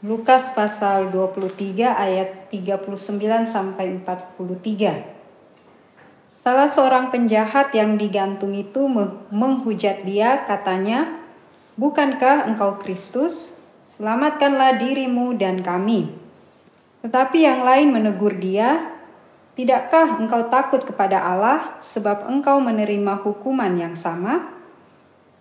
Lukas pasal 23 ayat 39 sampai 43. Salah seorang penjahat yang digantung itu menghujat dia katanya, "Bukankah engkau Kristus? Selamatkanlah dirimu dan kami." Tetapi yang lain menegur dia, "Tidakkah engkau takut kepada Allah sebab engkau menerima hukuman yang sama?"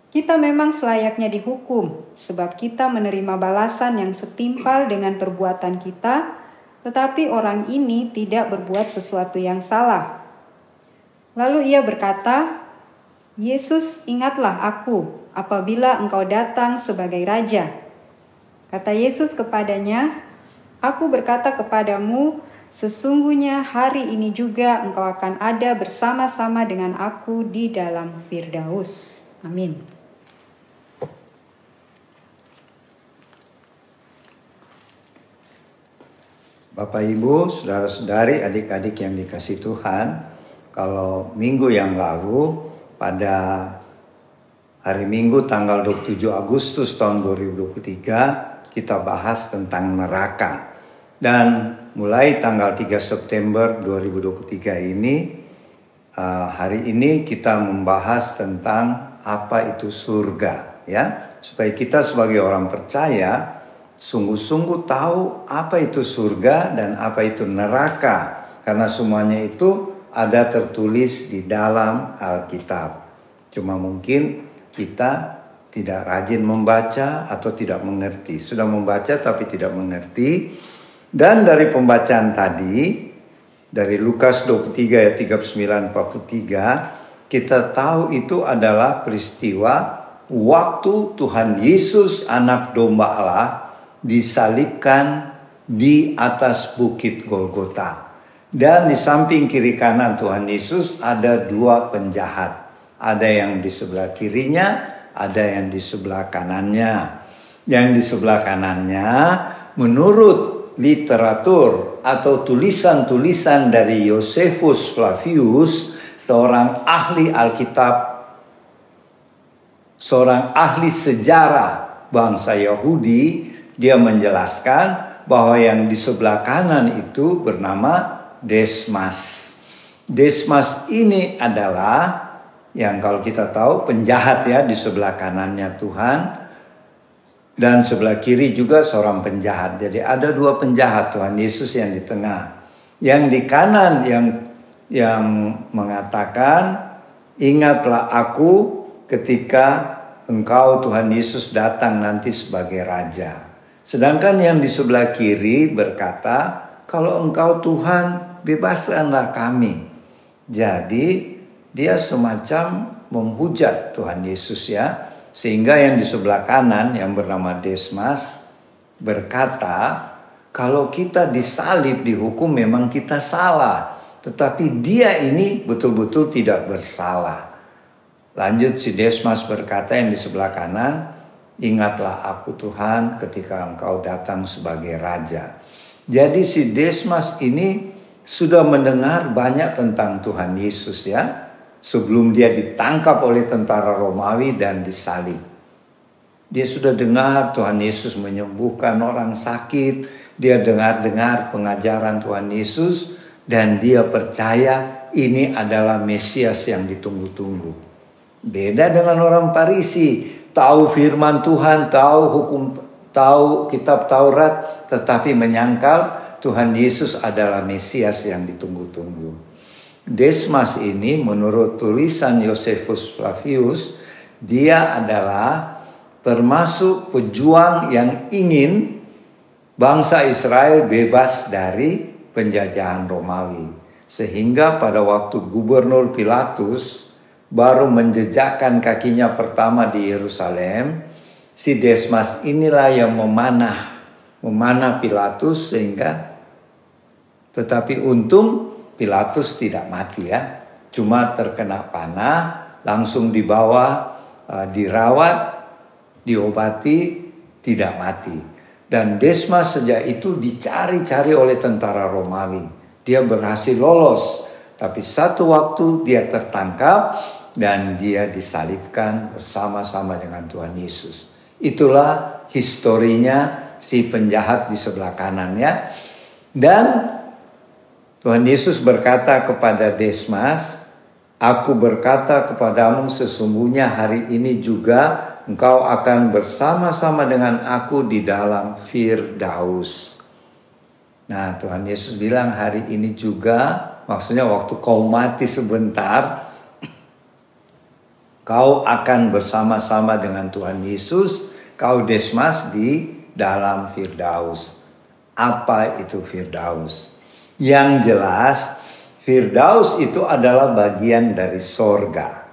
Kita memang selayaknya dihukum, sebab kita menerima balasan yang setimpal dengan perbuatan kita, tetapi orang ini tidak berbuat sesuatu yang salah. Lalu ia berkata, "Yesus, ingatlah aku apabila engkau datang sebagai raja." Kata Yesus kepadanya, "Aku berkata kepadamu, sesungguhnya hari ini juga engkau akan ada bersama-sama dengan aku di dalam Firdaus." Amin. Bapak Ibu, saudara-saudari, adik-adik yang dikasih Tuhan, kalau minggu yang lalu pada hari Minggu tanggal 27 Agustus tahun 2023 kita bahas tentang neraka. Dan mulai tanggal 3 September 2023 ini uh, hari ini kita membahas tentang apa itu surga ya supaya kita sebagai orang percaya sungguh-sungguh tahu apa itu surga dan apa itu neraka karena semuanya itu ada tertulis di dalam Alkitab. Cuma mungkin kita tidak rajin membaca atau tidak mengerti. Sudah membaca tapi tidak mengerti. Dan dari pembacaan tadi dari Lukas 23 ayat 39 43 kita tahu itu adalah peristiwa waktu Tuhan Yesus anak domba Allah disalibkan di atas bukit Golgota. Dan di samping kiri kanan Tuhan Yesus ada dua penjahat. Ada yang di sebelah kirinya, ada yang di sebelah kanannya. Yang di sebelah kanannya menurut literatur atau tulisan-tulisan dari Josephus Flavius, seorang ahli Alkitab, seorang ahli sejarah bangsa Yahudi, dia menjelaskan bahwa yang di sebelah kanan itu bernama Desmas. Desmas ini adalah yang kalau kita tahu penjahat ya di sebelah kanannya Tuhan dan sebelah kiri juga seorang penjahat. Jadi ada dua penjahat Tuhan Yesus yang di tengah. Yang di kanan yang yang mengatakan ingatlah aku ketika engkau Tuhan Yesus datang nanti sebagai raja. Sedangkan yang di sebelah kiri berkata, kalau engkau Tuhan, bebaskanlah kami. Jadi dia semacam menghujat Tuhan Yesus ya. Sehingga yang di sebelah kanan yang bernama Desmas berkata, kalau kita disalib dihukum memang kita salah. Tetapi dia ini betul-betul tidak bersalah. Lanjut si Desmas berkata yang di sebelah kanan, Ingatlah aku Tuhan ketika engkau datang sebagai raja. Jadi si Desmas ini sudah mendengar banyak tentang Tuhan Yesus ya. Sebelum dia ditangkap oleh tentara Romawi dan disalib. Dia sudah dengar Tuhan Yesus menyembuhkan orang sakit. Dia dengar-dengar pengajaran Tuhan Yesus. Dan dia percaya ini adalah Mesias yang ditunggu-tunggu. Beda dengan orang Parisi tahu firman Tuhan, tahu hukum, tahu kitab Taurat, tetapi menyangkal Tuhan Yesus adalah Mesias yang ditunggu-tunggu. Desmas ini menurut tulisan Josephus Flavius, dia adalah termasuk pejuang yang ingin bangsa Israel bebas dari penjajahan Romawi. Sehingga pada waktu gubernur Pilatus baru menjejakkan kakinya pertama di Yerusalem, si Desmas inilah yang memanah, memanah Pilatus sehingga tetapi untung Pilatus tidak mati ya. Cuma terkena panah, langsung dibawa, uh, dirawat, diobati, tidak mati. Dan Desmas sejak itu dicari-cari oleh tentara Romawi. Dia berhasil lolos, tapi satu waktu dia tertangkap dan dia disalibkan bersama-sama dengan Tuhan Yesus. Itulah historinya si penjahat di sebelah kanannya. Dan Tuhan Yesus berkata kepada Desmas, Aku berkata kepadamu sesungguhnya hari ini juga engkau akan bersama-sama dengan aku di dalam Firdaus. Nah Tuhan Yesus bilang hari ini juga, maksudnya waktu kau mati sebentar, kau akan bersama-sama dengan Tuhan Yesus, kau Desmas di dalam Firdaus. Apa itu Firdaus? Yang jelas Firdaus itu adalah bagian dari sorga.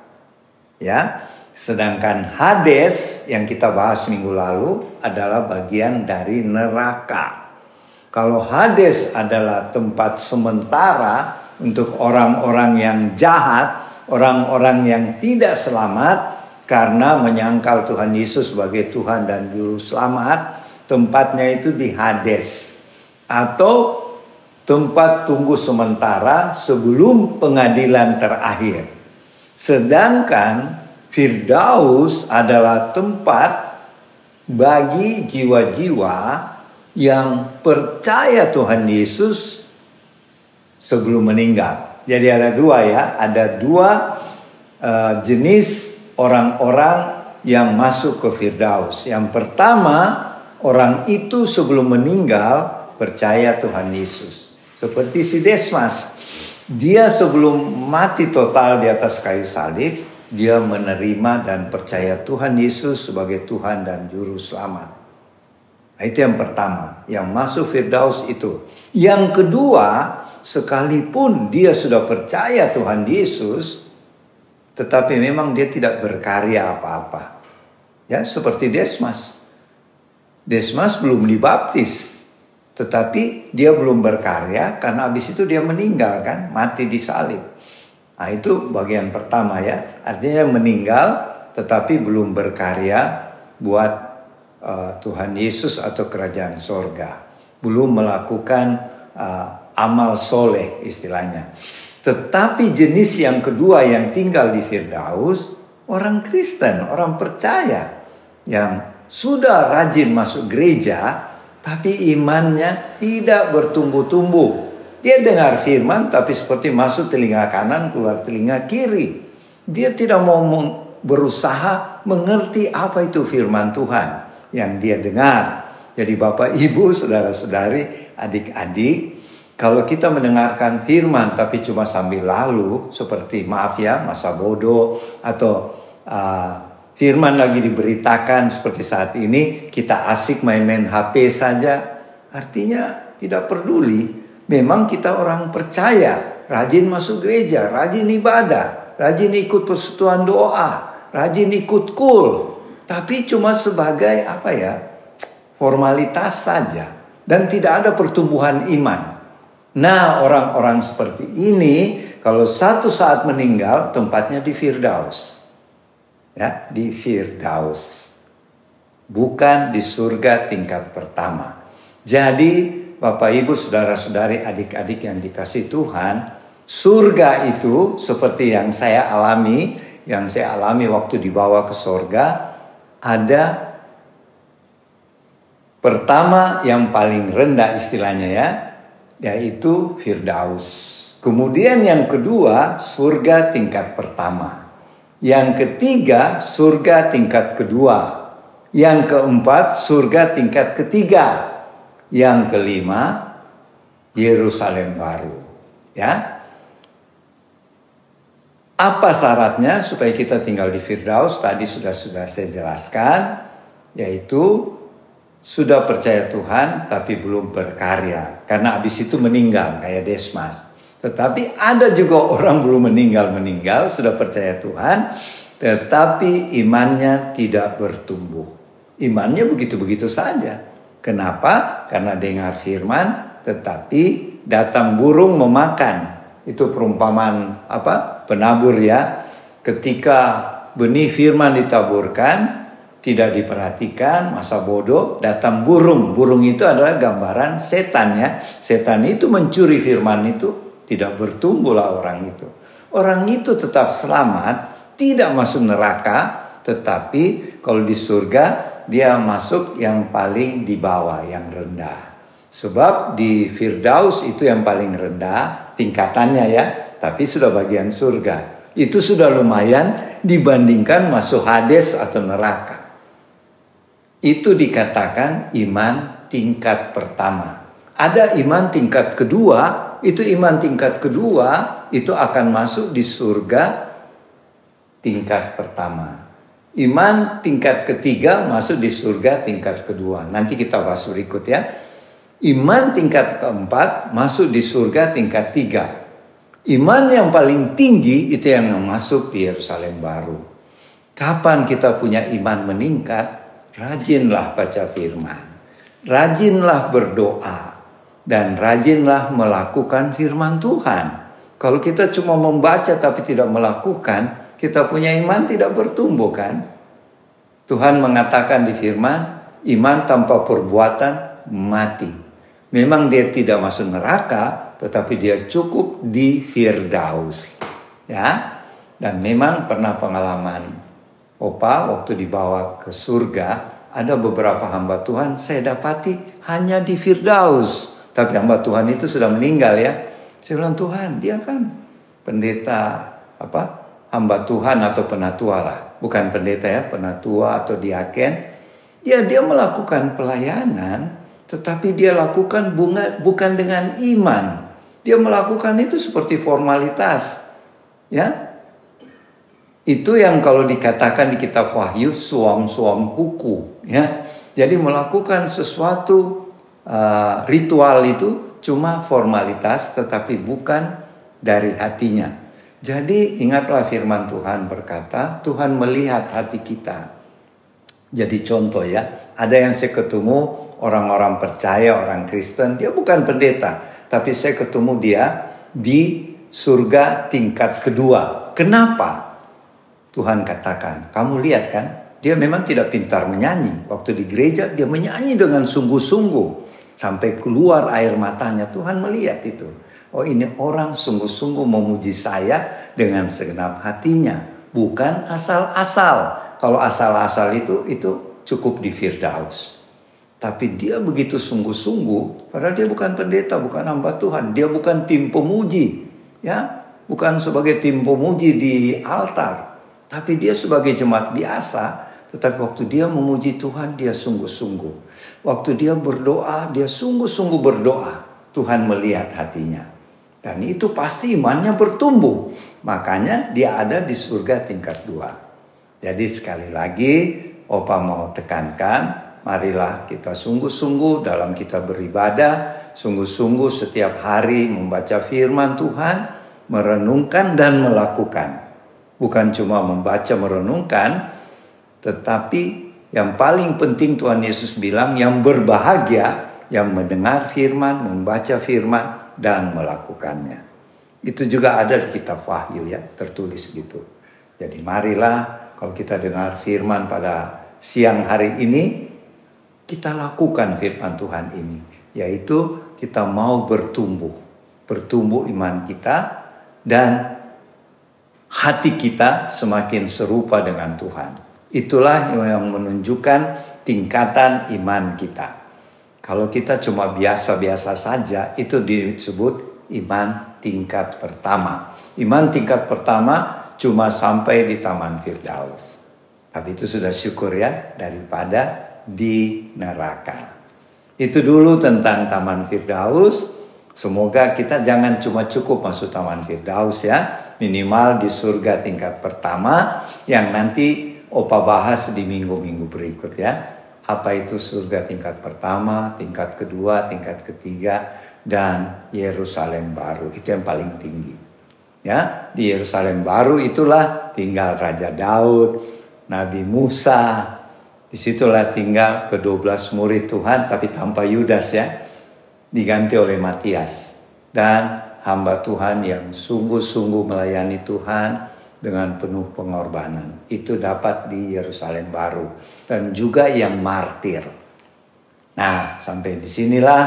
Ya, sedangkan Hades yang kita bahas minggu lalu adalah bagian dari neraka. Kalau Hades adalah tempat sementara untuk orang-orang yang jahat, orang-orang yang tidak selamat karena menyangkal Tuhan Yesus sebagai Tuhan dan Juru Selamat, tempatnya itu di Hades. Atau tempat tunggu sementara sebelum pengadilan terakhir. Sedangkan Firdaus adalah tempat bagi jiwa-jiwa yang percaya Tuhan Yesus sebelum meninggal. Jadi ada dua ya, ada dua uh, jenis orang-orang yang masuk ke Firdaus. Yang pertama, orang itu sebelum meninggal percaya Tuhan Yesus. Seperti si Desmas. Dia sebelum mati total di atas kayu salib, dia menerima dan percaya Tuhan Yesus sebagai Tuhan dan Juru Selamat. Nah, itu yang pertama, yang masuk Firdaus itu. Yang kedua, sekalipun dia sudah percaya Tuhan Yesus, tetapi memang dia tidak berkarya apa-apa. Ya, seperti Desmas. Desmas belum dibaptis, tetapi dia belum berkarya karena habis itu dia meninggal kan, mati di salib. Nah itu bagian pertama ya, artinya meninggal tetapi belum berkarya buat uh, Tuhan Yesus atau kerajaan sorga. Belum melakukan uh, amal soleh istilahnya. Tetapi jenis yang kedua yang tinggal di Firdaus, orang Kristen, orang percaya yang sudah rajin masuk gereja, tapi imannya tidak bertumbuh-tumbuh. Dia dengar firman tapi seperti masuk telinga kanan keluar telinga kiri. Dia tidak mau berusaha mengerti apa itu firman Tuhan yang dia dengar. Jadi Bapak Ibu, saudara-saudari, adik-adik, kalau kita mendengarkan firman tapi cuma sambil lalu seperti maaf ya masa bodoh atau uh, firman lagi diberitakan seperti saat ini, kita asik main-main HP saja, artinya tidak peduli. Memang kita orang percaya, rajin masuk gereja, rajin ibadah, rajin ikut persekutuan doa, rajin ikut kul, tapi cuma sebagai apa ya? formalitas saja dan tidak ada pertumbuhan iman. Nah, orang-orang seperti ini kalau satu saat meninggal tempatnya di Firdaus. Ya di Firdaus. Bukan di surga tingkat pertama. Jadi Bapak Ibu saudara-saudari adik-adik yang dikasih Tuhan surga itu seperti yang saya alami yang saya alami waktu dibawa ke surga ada pertama yang paling rendah istilahnya ya yaitu Firdaus Kemudian yang kedua surga tingkat pertama. Yang ketiga, surga tingkat kedua. Yang keempat, surga tingkat ketiga. Yang kelima, Yerusalem baru. Ya. Apa syaratnya supaya kita tinggal di Firdaus? Tadi sudah sudah saya jelaskan, yaitu sudah percaya Tuhan tapi belum berkarya karena habis itu meninggal kayak Desmas. Tetapi ada juga orang belum meninggal-meninggal, sudah percaya Tuhan, tetapi imannya tidak bertumbuh. Imannya begitu-begitu saja. Kenapa? Karena dengar firman, tetapi datang burung memakan. Itu perumpamaan apa? Penabur ya. Ketika benih firman ditaburkan, tidak diperhatikan, masa bodoh, datang burung. Burung itu adalah gambaran setan ya. Setan itu mencuri firman itu, tidak bertumbuhlah orang itu. Orang itu tetap selamat, tidak masuk neraka, tetapi kalau di surga dia masuk yang paling di bawah, yang rendah. Sebab di Firdaus itu yang paling rendah tingkatannya ya, tapi sudah bagian surga. Itu sudah lumayan dibandingkan masuk Hades atau neraka. Itu dikatakan iman tingkat pertama. Ada iman tingkat kedua, itu iman tingkat kedua itu akan masuk di surga tingkat pertama. Iman tingkat ketiga masuk di surga tingkat kedua. Nanti kita bahas berikut ya. Iman tingkat keempat masuk di surga tingkat tiga. Iman yang paling tinggi itu yang masuk di Yerusalem baru. Kapan kita punya iman meningkat? Rajinlah baca firman. Rajinlah berdoa. Dan rajinlah melakukan firman Tuhan. Kalau kita cuma membaca tapi tidak melakukan, kita punya iman tidak bertumbuh kan? Tuhan mengatakan di firman, iman tanpa perbuatan mati. Memang dia tidak masuk neraka, tetapi dia cukup di Firdaus. Ya. Dan memang pernah pengalaman Opa waktu dibawa ke surga, ada beberapa hamba Tuhan saya dapati hanya di Firdaus. Tapi hamba Tuhan itu sudah meninggal ya. Saya bilang Tuhan, dia kan pendeta apa hamba Tuhan atau penatua lah, bukan pendeta ya, penatua atau diaken. Ya dia melakukan pelayanan, tetapi dia lakukan bunga bukan dengan iman. Dia melakukan itu seperti formalitas. Ya. Itu yang kalau dikatakan di kitab Wahyu suam-suam kuku, ya. Jadi melakukan sesuatu uh, ritual itu cuma formalitas tetapi bukan dari hatinya. Jadi ingatlah firman Tuhan berkata, Tuhan melihat hati kita. Jadi contoh ya, ada yang saya ketemu orang-orang percaya, orang Kristen, dia bukan pendeta, tapi saya ketemu dia di surga tingkat kedua. Kenapa? Tuhan katakan, kamu lihat kan, dia memang tidak pintar menyanyi. Waktu di gereja dia menyanyi dengan sungguh-sungguh sampai keluar air matanya. Tuhan melihat itu. Oh ini orang sungguh-sungguh memuji saya dengan segenap hatinya. Bukan asal-asal. Kalau asal-asal itu, itu cukup di Firdaus. Tapi dia begitu sungguh-sungguh, padahal dia bukan pendeta, bukan hamba Tuhan. Dia bukan tim pemuji. ya Bukan sebagai tim pemuji di altar. Tapi dia sebagai jemaat biasa, tetapi waktu dia memuji Tuhan, dia sungguh-sungguh. Waktu dia berdoa, dia sungguh-sungguh berdoa. Tuhan melihat hatinya. Dan itu pasti imannya bertumbuh. Makanya dia ada di surga tingkat dua. Jadi sekali lagi Opa mau tekankan, marilah kita sungguh-sungguh dalam kita beribadah, sungguh-sungguh setiap hari membaca firman Tuhan, merenungkan dan melakukan. Bukan cuma membaca merenungkan, tetapi yang paling penting Tuhan Yesus bilang yang berbahagia yang mendengar firman, membaca firman, dan melakukannya. Itu juga ada di kitab Wahyu ya, tertulis gitu. Jadi marilah kalau kita dengar firman pada siang hari ini, kita lakukan firman Tuhan ini, yaitu kita mau bertumbuh, bertumbuh iman kita dan hati kita semakin serupa dengan Tuhan. Itulah yang menunjukkan tingkatan iman kita. Kalau kita cuma biasa-biasa saja, itu disebut iman tingkat pertama. Iman tingkat pertama cuma sampai di Taman Firdaus. Tapi itu sudah syukur ya, daripada di neraka. Itu dulu tentang Taman Firdaus. Semoga kita jangan cuma cukup masuk Taman Firdaus ya. Minimal di surga tingkat pertama yang nanti Opa bahas di minggu-minggu berikut ya apa itu surga tingkat pertama, tingkat kedua, tingkat ketiga, dan Yerusalem baru. Itu yang paling tinggi. Ya, di Yerusalem baru itulah tinggal Raja Daud, Nabi Musa. Di situlah tinggal ke-12 murid Tuhan, tapi tanpa Yudas ya. Diganti oleh Matias. Dan hamba Tuhan yang sungguh-sungguh melayani Tuhan, dengan penuh pengorbanan. Itu dapat di Yerusalem baru dan juga yang martir. Nah, sampai di sinilah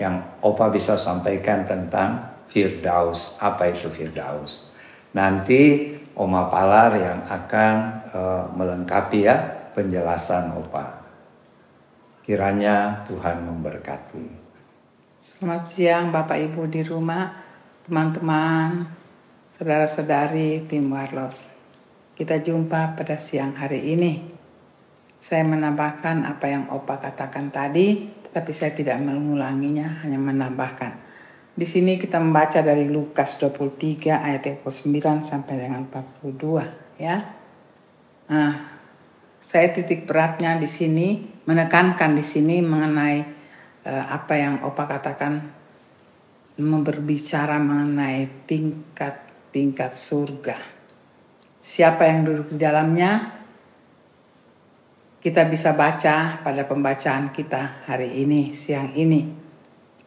yang Opa bisa sampaikan tentang Firdaus. Apa itu Firdaus? Nanti Oma Palar yang akan uh, melengkapi ya penjelasan Opa. Kiranya Tuhan memberkati. Selamat siang Bapak Ibu di rumah, teman-teman, saudara-saudari tim Warlot. Kita jumpa pada siang hari ini. Saya menambahkan apa yang Opa katakan tadi, tetapi saya tidak mengulanginya, hanya menambahkan. Di sini kita membaca dari Lukas 23 ayat 29 sampai dengan 42 ya. Nah, saya titik beratnya di sini menekankan di sini mengenai uh, apa yang Opa katakan berbicara mengenai tingkat-tingkat surga. Siapa yang duduk di dalamnya? Kita bisa baca pada pembacaan kita hari ini, siang ini.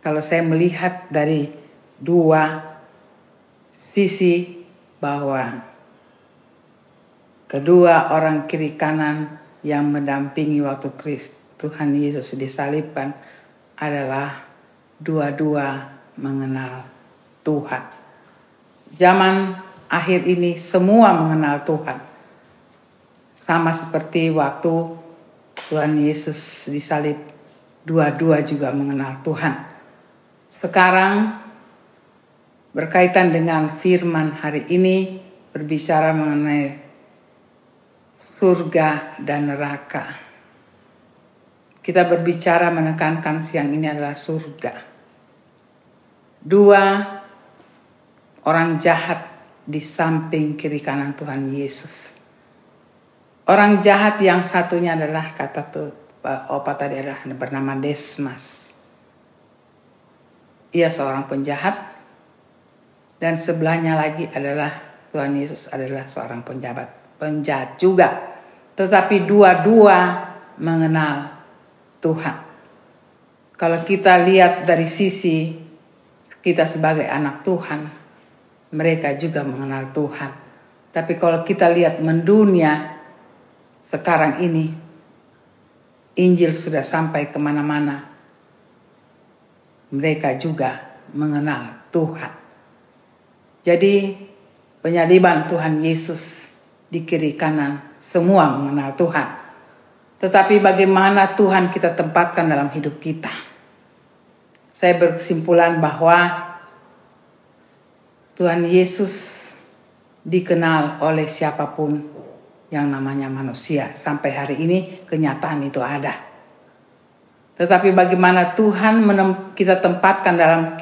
Kalau saya melihat dari dua sisi bahwa kedua orang kiri kanan yang mendampingi waktu Kristus Tuhan Yesus disalibkan adalah dua-dua mengenal Tuhan. Zaman akhir ini semua mengenal Tuhan. Sama seperti waktu Tuhan Yesus disalib, dua-dua juga mengenal Tuhan. Sekarang berkaitan dengan firman hari ini berbicara mengenai surga dan neraka. Kita berbicara menekankan siang ini adalah surga. Dua orang jahat di samping kiri kanan Tuhan Yesus. Orang jahat yang satunya adalah kata tuh Opa tadi adalah bernama Desmas. Ia seorang penjahat dan sebelahnya lagi adalah Tuhan Yesus adalah seorang penjabat penjahat juga. Tetapi dua-dua mengenal Tuhan. Kalau kita lihat dari sisi kita sebagai anak Tuhan, mereka juga mengenal Tuhan. Tapi kalau kita lihat mendunia sekarang ini, Injil sudah sampai ke mana-mana. Mereka juga mengenal Tuhan. Jadi penyaliban Tuhan Yesus di kiri kanan, semua mengenal Tuhan. Tetapi bagaimana Tuhan kita tempatkan dalam hidup kita? Saya berkesimpulan bahwa Tuhan Yesus dikenal oleh siapa pun yang namanya manusia. Sampai hari ini kenyataan itu ada. Tetapi bagaimana Tuhan kita tempatkan dalam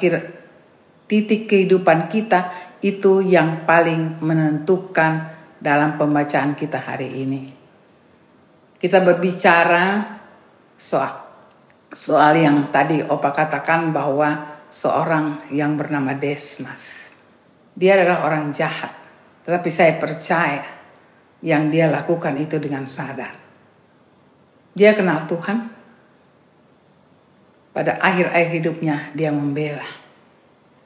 titik kehidupan kita itu yang paling menentukan dalam pembacaan kita hari ini. Kita berbicara soal soal yang tadi Opa katakan bahwa seorang yang bernama Desmas. Dia adalah orang jahat, tetapi saya percaya yang dia lakukan itu dengan sadar. Dia kenal Tuhan. Pada akhir-akhir hidupnya dia membela.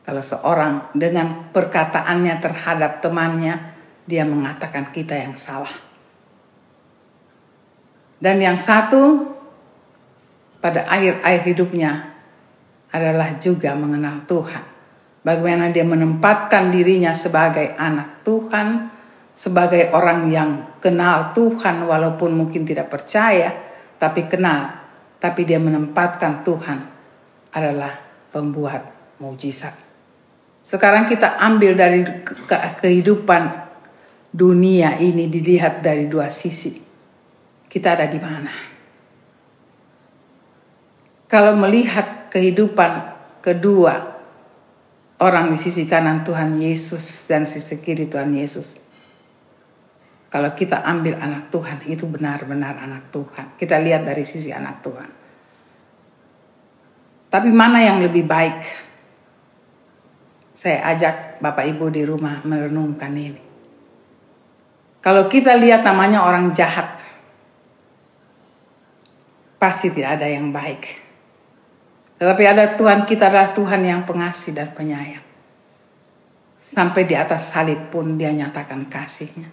Kalau seorang dengan perkataannya terhadap temannya dia mengatakan kita yang salah. Dan yang satu pada akhir-akhir hidupnya adalah juga mengenal Tuhan. Bagaimana dia menempatkan dirinya sebagai anak Tuhan, sebagai orang yang kenal Tuhan walaupun mungkin tidak percaya, tapi kenal. Tapi dia menempatkan Tuhan adalah pembuat mujizat. Sekarang kita ambil dari kehidupan dunia ini dilihat dari dua sisi. Kita ada di mana? Kalau melihat kehidupan kedua orang di sisi kanan Tuhan Yesus dan sisi kiri Tuhan Yesus. Kalau kita ambil anak Tuhan itu benar-benar anak Tuhan. Kita lihat dari sisi anak Tuhan. Tapi mana yang lebih baik? Saya ajak Bapak Ibu di rumah merenungkan ini. Kalau kita lihat namanya orang jahat, pasti tidak ada yang baik. Tetapi ada Tuhan kita adalah Tuhan yang pengasih dan penyayang. Sampai di atas salib pun dia nyatakan kasihnya.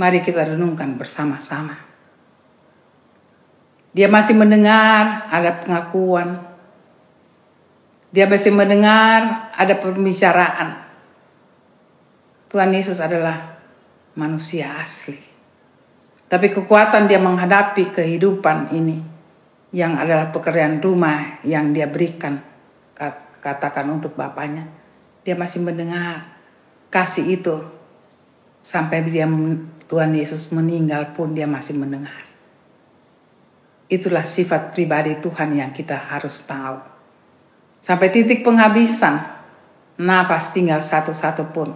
Mari kita renungkan bersama-sama. Dia masih mendengar ada pengakuan. Dia masih mendengar ada pembicaraan. Tuhan Yesus adalah manusia asli. Tapi kekuatan dia menghadapi kehidupan ini yang adalah pekerjaan rumah yang dia berikan katakan untuk bapaknya. Dia masih mendengar kasih itu sampai dia Tuhan Yesus meninggal pun dia masih mendengar. Itulah sifat pribadi Tuhan yang kita harus tahu. Sampai titik penghabisan nafas tinggal satu-satu pun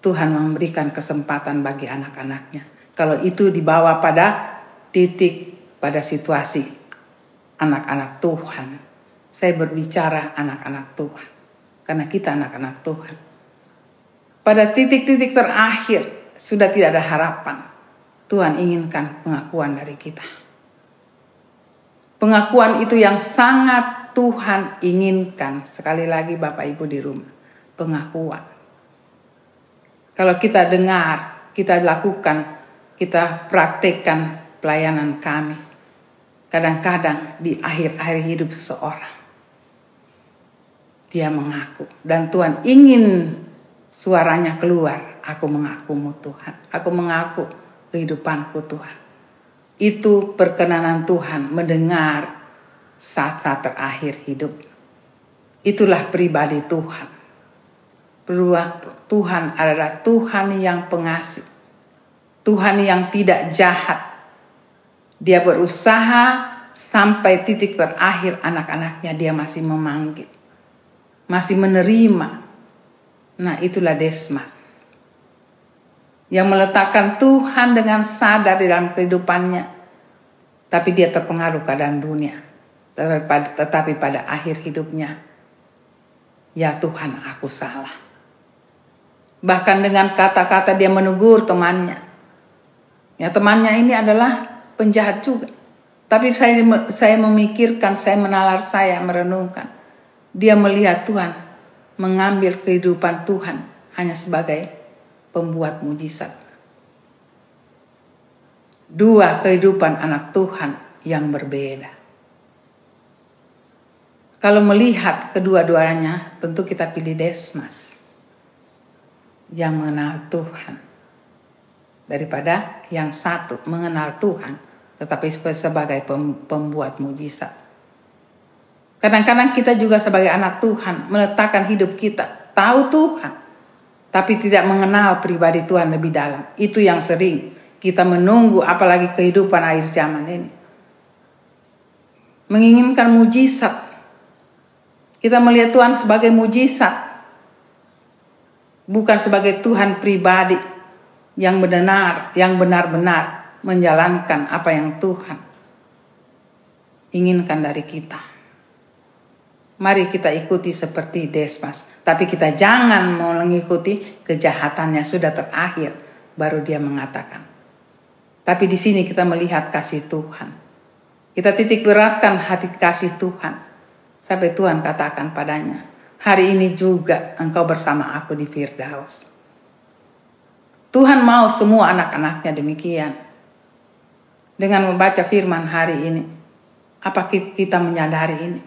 Tuhan memberikan kesempatan bagi anak-anaknya. Kalau itu dibawa pada titik pada situasi anak-anak Tuhan. Saya berbicara anak-anak Tuhan. Karena kita anak-anak Tuhan. Pada titik-titik terakhir sudah tidak ada harapan. Tuhan inginkan pengakuan dari kita. Pengakuan itu yang sangat Tuhan inginkan. Sekali lagi Bapak Ibu di rumah. Pengakuan. Kalau kita dengar, kita lakukan, kita praktekkan pelayanan kami kadang-kadang di akhir-akhir hidup seseorang. Dia mengaku dan Tuhan ingin suaranya keluar. Aku mengakumu Tuhan. Aku mengaku kehidupanku Tuhan. Itu perkenanan Tuhan mendengar saat-saat terakhir hidup. Itulah pribadi Tuhan. Tuhan adalah Tuhan yang pengasih. Tuhan yang tidak jahat dia berusaha sampai titik terakhir anak-anaknya dia masih memanggil. Masih menerima. Nah itulah Desmas. Yang meletakkan Tuhan dengan sadar di dalam kehidupannya. Tapi dia terpengaruh keadaan dunia. Tetapi pada, akhir hidupnya. Ya Tuhan aku salah. Bahkan dengan kata-kata dia menegur temannya. Ya temannya ini adalah penjahat juga. Tapi saya saya memikirkan, saya menalar saya merenungkan. Dia melihat Tuhan mengambil kehidupan Tuhan hanya sebagai pembuat mujizat. Dua kehidupan anak Tuhan yang berbeda. Kalau melihat kedua-duanya, tentu kita pilih Desmas yang mengenal Tuhan daripada yang satu mengenal Tuhan tetapi sebagai pembuat mujizat. Kadang-kadang kita juga sebagai anak Tuhan meletakkan hidup kita tahu Tuhan tapi tidak mengenal pribadi Tuhan lebih dalam. Itu yang sering kita menunggu apalagi kehidupan akhir zaman ini. Menginginkan mujizat. Kita melihat Tuhan sebagai mujizat. Bukan sebagai Tuhan pribadi yang benar, yang benar-benar menjalankan apa yang Tuhan inginkan dari kita. Mari kita ikuti seperti Desmas, tapi kita jangan mau mengikuti kejahatannya sudah terakhir baru dia mengatakan. Tapi di sini kita melihat kasih Tuhan. Kita titik beratkan hati kasih Tuhan sampai Tuhan katakan padanya, hari ini juga engkau bersama aku di Firdaus. Tuhan mau semua anak-anaknya demikian. Dengan membaca firman hari ini, apa kita menyadari ini?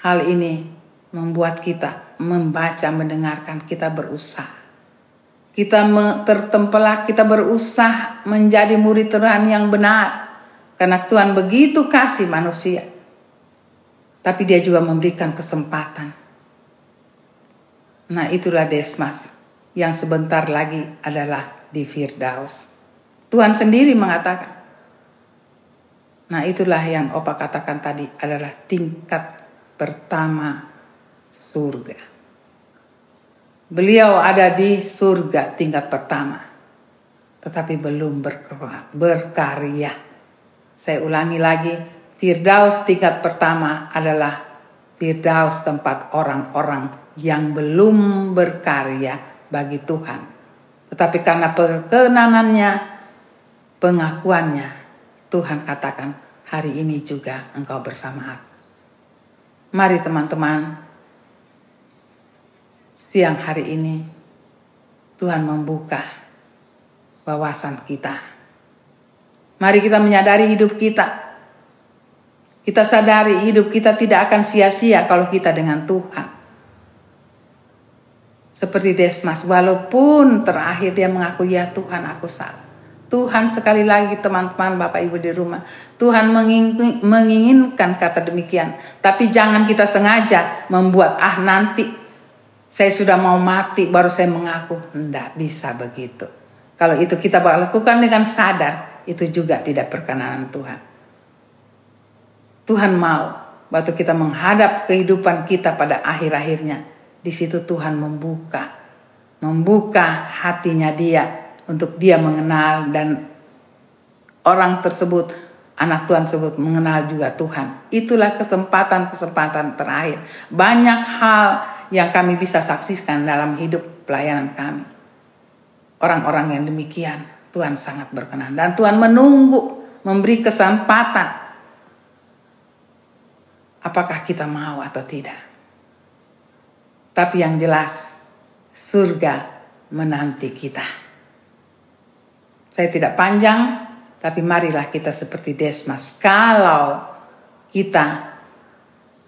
Hal ini membuat kita membaca, mendengarkan, kita berusaha. Kita tertempelak, kita berusaha menjadi murid Tuhan yang benar. Karena Tuhan begitu kasih manusia. Tapi dia juga memberikan kesempatan Nah itulah Desmas yang sebentar lagi adalah di Firdaus. Tuhan sendiri mengatakan. Nah itulah yang Opa katakan tadi adalah tingkat pertama surga. Beliau ada di surga tingkat pertama. Tetapi belum berkarya. Saya ulangi lagi. Firdaus tingkat pertama adalah Firdaus tempat orang-orang yang belum berkarya bagi Tuhan. Tetapi karena perkenanannya, pengakuannya, Tuhan katakan, hari ini juga engkau bersama aku. Mari teman-teman, siang hari ini Tuhan membuka wawasan kita. Mari kita menyadari hidup kita. Kita sadari hidup kita tidak akan sia-sia kalau kita dengan Tuhan. Seperti Desmas, walaupun terakhir dia mengaku ya Tuhan aku salah. Tuhan sekali lagi teman-teman Bapak Ibu di rumah. Tuhan menginginkan kata demikian. Tapi jangan kita sengaja membuat ah nanti saya sudah mau mati baru saya mengaku. Tidak bisa begitu. Kalau itu kita lakukan dengan sadar itu juga tidak perkenanan Tuhan. Tuhan mau waktu kita menghadap kehidupan kita pada akhir-akhirnya. Di situ Tuhan membuka. Membuka hatinya dia untuk dia mengenal dan orang tersebut anak Tuhan tersebut mengenal juga Tuhan. Itulah kesempatan-kesempatan terakhir. Banyak hal yang kami bisa saksikan dalam hidup pelayanan kami. Orang-orang yang demikian Tuhan sangat berkenan dan Tuhan menunggu memberi kesempatan. Apakah kita mau atau tidak? Tapi yang jelas surga menanti kita. Saya tidak panjang, tapi marilah kita seperti Desmas. Kalau kita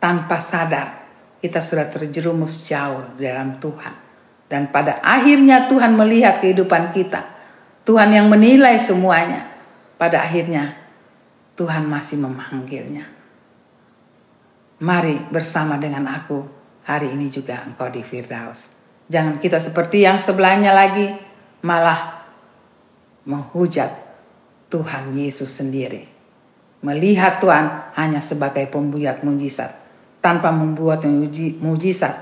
tanpa sadar, kita sudah terjerumus jauh dalam Tuhan. Dan pada akhirnya Tuhan melihat kehidupan kita. Tuhan yang menilai semuanya. Pada akhirnya Tuhan masih memanggilnya. Mari bersama dengan aku hari ini juga engkau di Firdaus. Jangan kita seperti yang sebelahnya lagi malah menghujat Tuhan Yesus sendiri. Melihat Tuhan hanya sebagai pembuat mujizat. Tanpa membuat mujizat,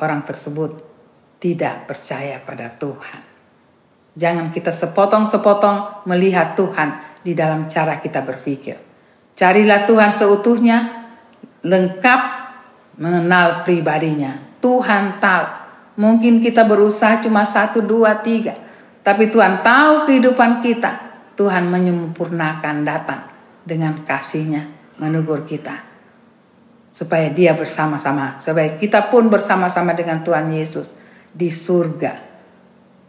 orang tersebut tidak percaya pada Tuhan. Jangan kita sepotong-sepotong melihat Tuhan di dalam cara kita berpikir. Carilah Tuhan seutuhnya, lengkap mengenal pribadinya. Tuhan tahu. Mungkin kita berusaha cuma satu, dua, tiga. Tapi Tuhan tahu kehidupan kita. Tuhan menyempurnakan datang dengan kasihnya menegur kita. Supaya dia bersama-sama. Supaya kita pun bersama-sama dengan Tuhan Yesus di surga.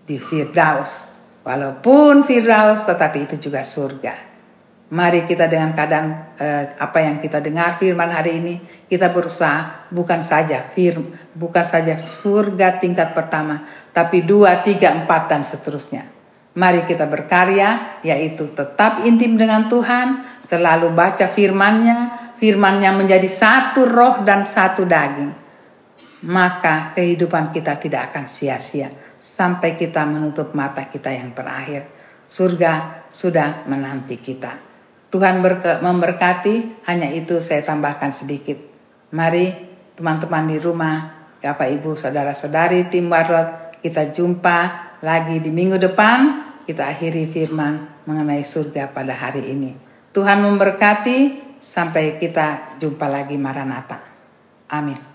Di Firdaus. Walaupun Firdaus tetapi itu juga surga. Mari kita dengan keadaan eh, apa yang kita dengar firman hari ini kita berusaha bukan saja firm bukan saja surga tingkat pertama tapi dua tiga empat dan seterusnya. Mari kita berkarya yaitu tetap intim dengan Tuhan selalu baca firmannya firmannya menjadi satu roh dan satu daging maka kehidupan kita tidak akan sia-sia sampai kita menutup mata kita yang terakhir surga sudah menanti kita. Tuhan memberkati, hanya itu saya tambahkan sedikit. Mari teman-teman di rumah, Bapak Ibu, Saudara-saudari tim Warlot, kita jumpa lagi di minggu depan. Kita akhiri firman mengenai surga pada hari ini. Tuhan memberkati, sampai kita jumpa lagi Maranatha. Amin.